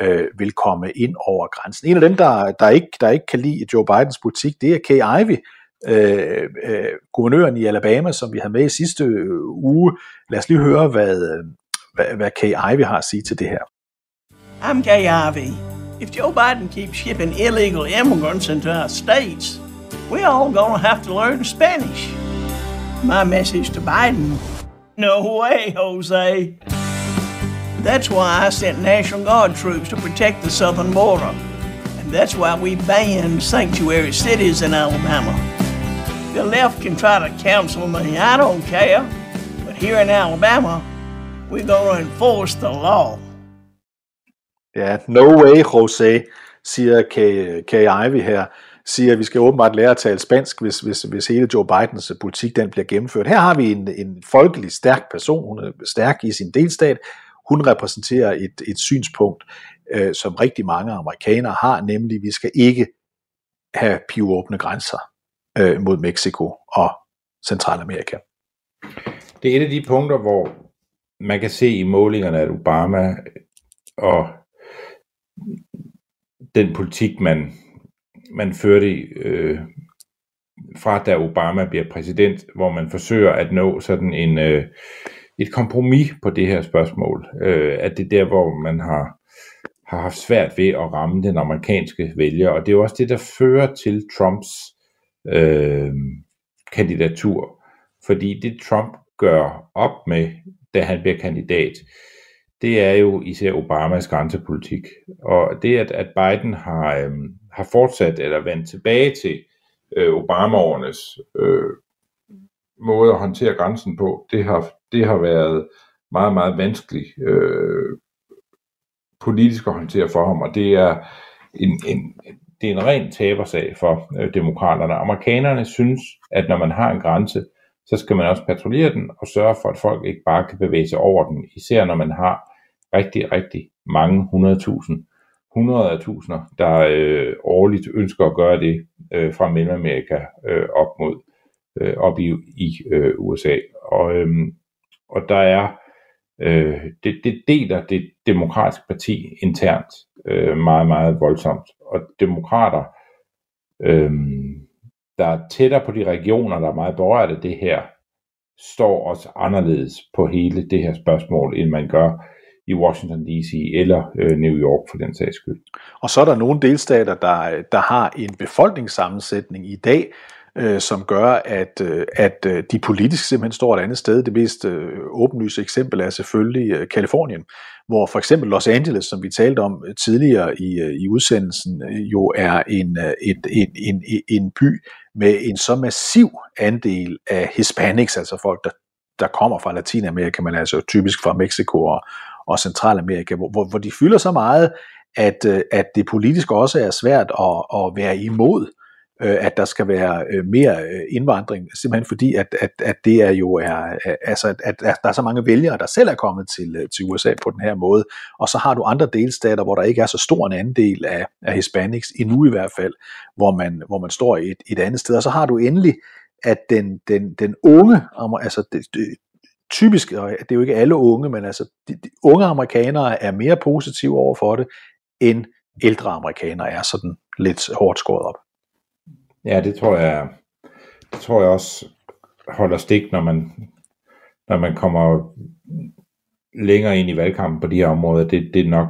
øh, vil komme ind over grænsen. En af dem, der, der, ikke, der ikke kan lide Joe Bidens politik, det er Kay Ivey, øh, øh, guvernøren i Alabama, som vi havde med i sidste øh, uge. Lad os lige høre, hvad, øh, hvad, hvad Kay Ivey har at sige til det her. I'm Kay Ivey. If Joe Biden keeps shipping illegal immigrants into our states, we're all gonna have to learn Spanish. My message to Biden no way, Jose. That's why I sent National Guard troops to protect the southern border. And that's why we banned sanctuary cities in Alabama. The left can try to cancel me, I don't care. But here in Alabama, we're gonna enforce the law. Ja, no way, Jose, siger Kay, Kay Ivey her, siger, at vi skal åbenbart lære at tale spansk, hvis, hvis, hvis hele Joe Bidens øh, politik den bliver gennemført. Her har vi en, en folkelig stærk person, hun er stærk i sin delstat, hun repræsenterer et, et synspunkt, øh, som rigtig mange amerikanere har, nemlig at vi skal ikke have pivåbne grænser øh, mod Mexico og Centralamerika. Det er et af de punkter, hvor man kan se i målingerne, at Obama og den politik, man, man førte øh, fra da Obama bliver præsident, hvor man forsøger at nå sådan en, øh, et kompromis på det her spørgsmål. Øh, at det er der, hvor man har, har haft svært ved at ramme den amerikanske vælger, og det er jo også det, der fører til Trumps øh, kandidatur. Fordi det Trump gør op med, da han bliver kandidat, det er jo især Obamas grænsepolitik. Og det, at, at Biden har, øh, har fortsat eller vendt tilbage til øh, Obama-årenes øh, måde at håndtere grænsen på, det har, det har været meget, meget vanskeligt øh, politisk at håndtere for ham, og det er en, en, det er en ren tabersag for øh, demokraterne. Amerikanerne synes, at når man har en grænse, så skal man også patruljere den og sørge for, at folk ikke bare kan bevæge sig over den, især når man har rigtig, rigtig mange 100.000, hundrede af tusinder, der øh, årligt ønsker at gøre det øh, fra Mellemamerika øh, op mod øh, op i, i øh, USA. Og, øh, og der er øh, det, det deler det demokratiske parti internt øh, meget, meget voldsomt. Og demokrater, øh, der er tættere på de regioner, der er meget berørt af det her, står også anderledes på hele det her spørgsmål, end man gør i Washington D.C. eller øh, New York for den sags skyld. Og så er der nogle delstater, der, der har en befolkningssammensætning i dag, øh, som gør, at, øh, at øh, de politisk simpelthen står et andet sted. Det mest øh, åbenlyse eksempel er selvfølgelig øh, Kalifornien, hvor for eksempel Los Angeles, som vi talte om øh, tidligere i, øh, i udsendelsen, øh, jo er en, øh, et, en, en, en by med en så massiv andel af hispanics, altså folk, der, der kommer fra Latinamerika, men altså typisk fra Mexico og, og Centralamerika, hvor, hvor, hvor de fylder så meget, at, øh, at det politisk også er svært at, at være imod, øh, at der skal være øh, mere øh, indvandring, simpelthen fordi, at, at, at det er jo er, altså, at, at der er så mange vælgere, der selv er kommet til, øh, til USA på den her måde, og så har du andre delstater, hvor der ikke er så stor en andel af, af hispanics, endnu i hvert fald, hvor man, hvor man står et, et andet sted, og så har du endelig, at den, den, den unge, altså det, det, typisk, og det er jo ikke alle unge, men altså de, de unge amerikanere er mere positive over for det, end ældre amerikanere er sådan lidt hårdt skåret op. Ja, det tror jeg, det tror jeg også holder stik, når man, når man kommer længere ind i valgkampen på de her områder. Det, det er nok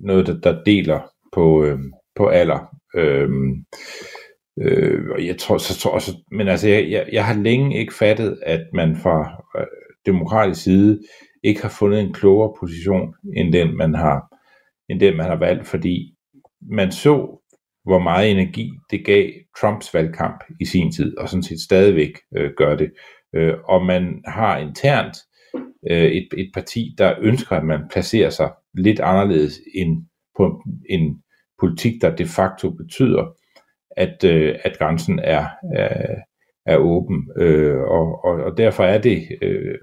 noget, der, der deler på, øh, på alder. Øh, øh, og jeg tror, så tror også, men altså, jeg, jeg, jeg har længe ikke fattet, at man fra øh, demokratisk side ikke har fundet en klogere position, end den man har, end den man har valgt, fordi man så, hvor meget energi det gav Trumps valgkamp i sin tid, og sådan set stadigvæk øh, gør det. Øh, og man har internt øh, et, et parti, der ønsker, at man placerer sig lidt anderledes end på en politik, der de facto betyder, at, øh, at grænsen er, er, er åben. Øh, og, og, og derfor er det, øh,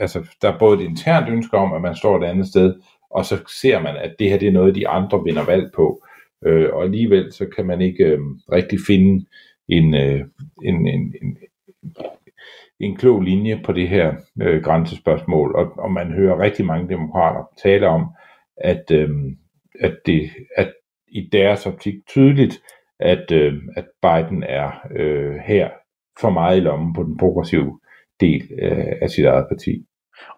altså der er både et internt ønske om, at man står et andet sted, og så ser man, at det her det er noget, de andre vinder valg på. Øh, og alligevel så kan man ikke øh, rigtig finde en, øh, en, en, en, en klog linje på det her øh, grænsespørgsmål. Og, og man hører rigtig mange demokrater tale om, at, øh, at det at i deres optik tydeligt, at, øh, at Biden er øh, her for meget i lommen på den progressive del øh, af sit eget parti.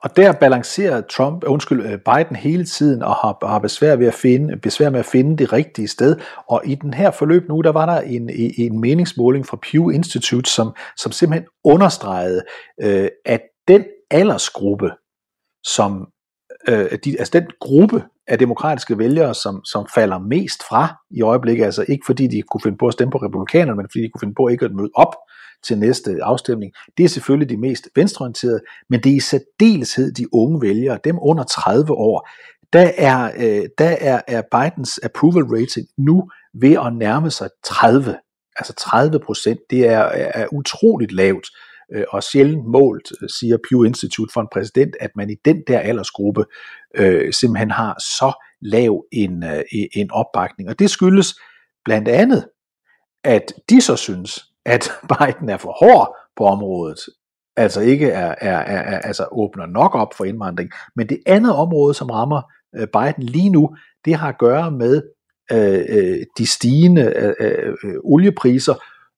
Og der balancerer Trump, øh, undskyld, øh, Biden hele tiden og har, har besvær, ved at finde, besvær med at finde det rigtige sted. Og i den her forløb nu, der var der en, en meningsmåling fra Pew Institute, som, som simpelthen understregede, øh, at den aldersgruppe, som øh, de, altså den gruppe af demokratiske vælgere, som, som falder mest fra i øjeblikket, altså ikke fordi de kunne finde på at stemme på republikanerne, men fordi de kunne finde på ikke at møde op til næste afstemning, det er selvfølgelig de mest venstreorienterede, men det er i særdeleshed de unge vælgere, dem under 30 år, der er, øh, der er, er Bidens approval rating nu ved at nærme sig 30. Altså 30 procent, det er, er utroligt lavt øh, og sjældent målt, øh, siger Pew Institute for en præsident, at man i den der aldersgruppe øh, simpelthen har så lav en, øh, e-, en opbakning. Og det skyldes blandt andet, at de så synes, at [LAUGHS] Biden er for hård på området, altså ikke er, er, er, er altså åbner nok op for indvandring. Men det andet område, som rammer øh, Biden lige nu, det har at gøre med øh, øh, de stigende øh, øh, øh oliepriser,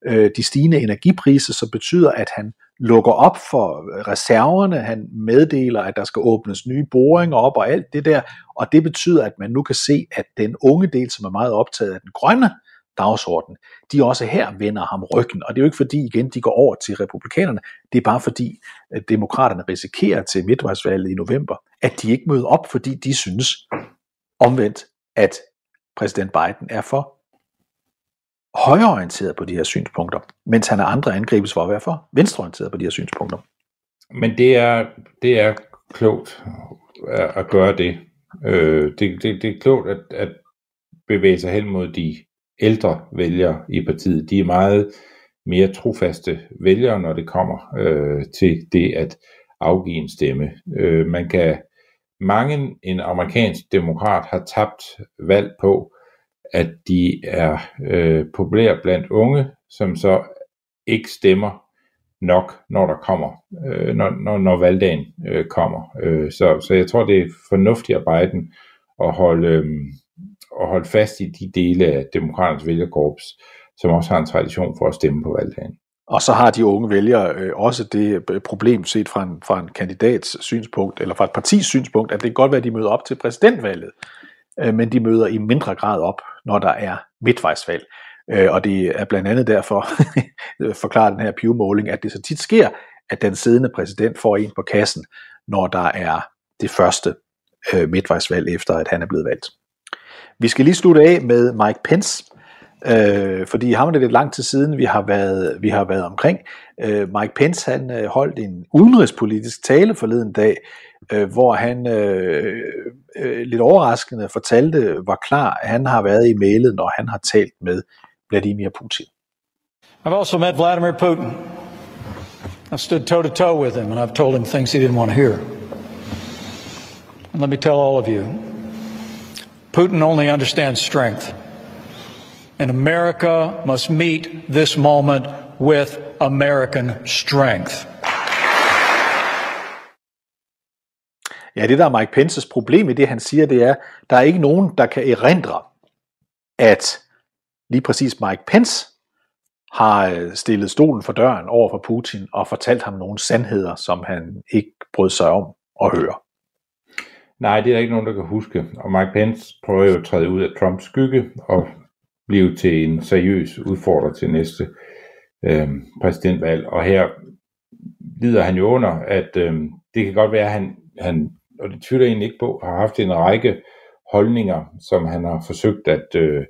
øh, de stigende energipriser, som betyder, at han lukker op for reserverne, han meddeler, at der skal åbnes nye boringer op og alt det der, og det betyder, at man nu kan se, at den unge del, som er meget optaget af den grønne dagsorden, de også her vender ham ryggen. Og det er jo ikke fordi, igen, de går over til republikanerne. Det er bare fordi, at demokraterne risikerer til midtvejsvalget i november, at de ikke møder op, fordi de synes omvendt, at præsident Biden er for højreorienteret på de her synspunkter, mens han er andre angribes for at være for venstreorienteret på de her synspunkter. Men det er, det er klogt at, at gøre det. Øh, det, det. Det er klogt at, at bevæge sig hen mod de ældre vælgere i partiet. De er meget mere trofaste vælgere, når det kommer øh, til det at afgive en stemme. Øh, man kan mange en amerikansk demokrat har tabt valg på, at de er øh, populære blandt unge, som så ikke stemmer nok, når der kommer, øh, når, når, når valgdagen øh, kommer. Øh, så, så jeg tror, det er fornuftigt af Biden at holde, øh, at holde fast i de dele af demokraternes vælgerkorps, som også har en tradition for at stemme på valgdagen. Og så har de unge vælgere øh, også det øh, problem set fra en, fra en kandidats synspunkt, eller fra et partis synspunkt, at det kan godt være, at de møder op til præsidentvalget, øh, men de møder i mindre grad op, når der er midtvejsvalg. Øh, og det er blandt andet derfor, [LAUGHS] forklarer den her Pew-måling, at det så tit sker, at den siddende præsident får en på kassen, når der er det første øh, midtvejsvalg efter, at han er blevet valgt. Vi skal lige slutte af med Mike Pence, øh, fordi ham er det lidt lang tid siden, vi har været, vi har været omkring. Øh, Mike Pence han øh, holdt en udenrigspolitisk tale forleden dag, øh, hvor han øh, øh, lidt overraskende fortalte, hvor klar han har været i mailet, når han har talt med Vladimir Putin. I've also met Vladimir Putin. I've stood toe to toe with him and I've told him things he didn't want to hear. And let me tell all of you Putin only understands strength. And America must meet this moment with American strength. Ja, det der er Mike Pences problem i det, han siger, det er, der er ikke nogen, der kan erindre, at lige præcis Mike Pence har øh, stillet stolen for døren over for Putin og fortalt ham nogle sandheder, som han ikke brød sig om at høre. Nej, det er der ikke nogen, der kan huske. Og Mike Pence prøver jo at træde ud af Trumps skygge og blive til en seriøs udfordrer til næste øh, præsidentvalg. Og her lider han jo under, at øh, det kan godt være, at han, han, og det tvivler egentlig ikke på, har haft en række holdninger, som han har forsøgt at, øh,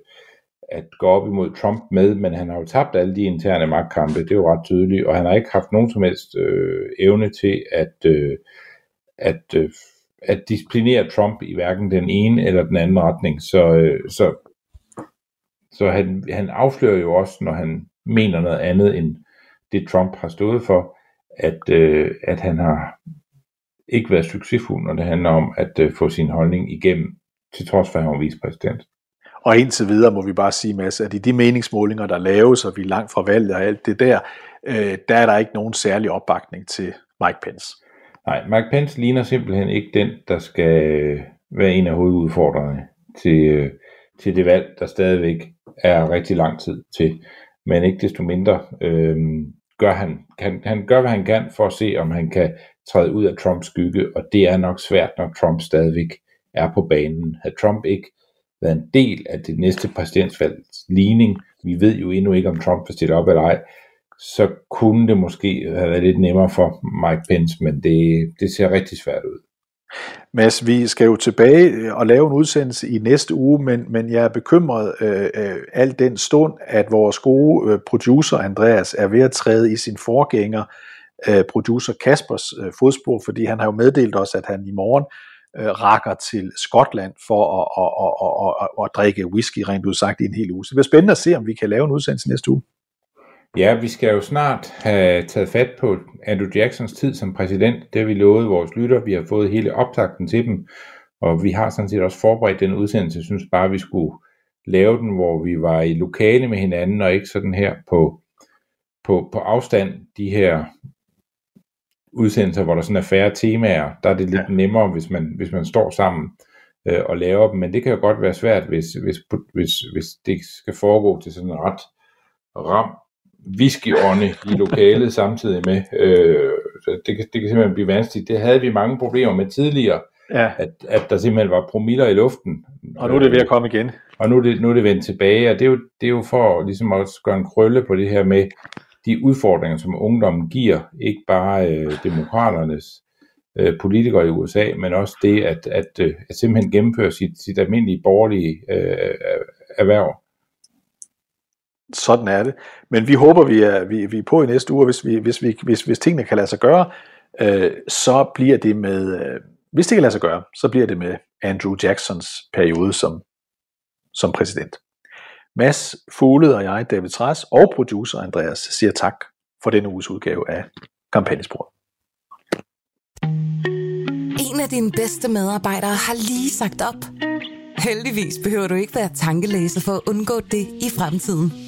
at gå op imod Trump med, men han har jo tabt alle de interne magtkampe, det er jo ret tydeligt, og han har ikke haft nogen som helst øh, evne til at, øh, at, øh, at disciplinere Trump i hverken den ene eller den anden retning. Så, øh, så, så han, han afslører jo også, når han mener noget andet end det Trump har stået for, at, øh, at han har ikke været succesfuld, når det handler om at øh, få sin holdning igennem, til trods for at han var vicepræsident. Og indtil videre må vi bare sige, Mads, at i de meningsmålinger, der laves, og vi er langt fra valget og alt det der, øh, der er der ikke nogen særlig opbakning til Mike Pence. Nej, Mike Pence ligner simpelthen ikke den, der skal være en af hovedudfordrerne til, øh, til det valg, der stadigvæk er rigtig lang tid til. Men ikke desto mindre øh, gør han, kan, han gør, hvad han kan for at se, om han kan træde ud af Trumps skygge, og det er nok svært, når Trump stadigvæk er på banen. Havde Trump ikke været en del af det næste præsidentsvalgs ligning, vi ved jo endnu ikke, om Trump vil stille op eller ej, så kunne det måske have været lidt nemmere for Mike Pence, men det, det ser rigtig svært ud. Mads, vi skal jo tilbage øh, og lave en udsendelse i næste uge, men, men jeg er bekymret øh, øh, al den stund, at vores gode øh, producer Andreas er ved at træde i sin forgænger, øh, producer Kaspers øh, fodspor, fordi han har jo meddelt os, at han i morgen øh, rakker til Skotland for at, at, at, at, at, at drikke whisky, rent ud sagt, i en hel uge. Så det bliver spændende at se, om vi kan lave en udsendelse næste uge. Ja, vi skal jo snart have taget fat på Andrew Jacksons tid som præsident. Det har vi lovet vores lytter. Vi har fået hele optakten til dem, og vi har sådan set også forberedt den udsendelse. Jeg synes bare, vi skulle lave den, hvor vi var i lokale med hinanden, og ikke sådan her på, på, på afstand, de her udsendelser, hvor der sådan er færre temaer. Der er det lidt ja. nemmere, hvis man, hvis man står sammen øh, og laver dem, men det kan jo godt være svært, hvis, hvis, hvis, hvis det skal foregå til sådan en ret ram whiskyånde i lokalet [LAUGHS] samtidig med. Øh, så det, kan, det kan simpelthen blive vanskeligt. Det havde vi mange problemer med tidligere, ja. at, at der simpelthen var promiller i luften. Og nu er det ved at komme igen. Og nu er det, nu er det vendt tilbage, og det er, jo, det er jo for ligesom at gøre en krølle på det her med de udfordringer, som ungdommen giver, ikke bare øh, demokraternes øh, politikere i USA, men også det at, at, øh, at simpelthen gennemføre sit, sit almindelige borgerlige øh, erhverv sådan er det. Men vi håber, vi er, vi, vi er på i næste uge, hvis, vi, hvis, vi, hvis, hvis tingene kan lade sig gøre, øh, så bliver det med, øh, hvis det kan lade sig gøre, så bliver det med Andrew Jacksons periode som, som præsident. Mads Fugled og jeg, David Træs og producer Andreas siger tak for denne uges udgave af Kampagnespor. En af dine bedste medarbejdere har lige sagt op. Heldigvis behøver du ikke være tankelæser for at undgå det i fremtiden.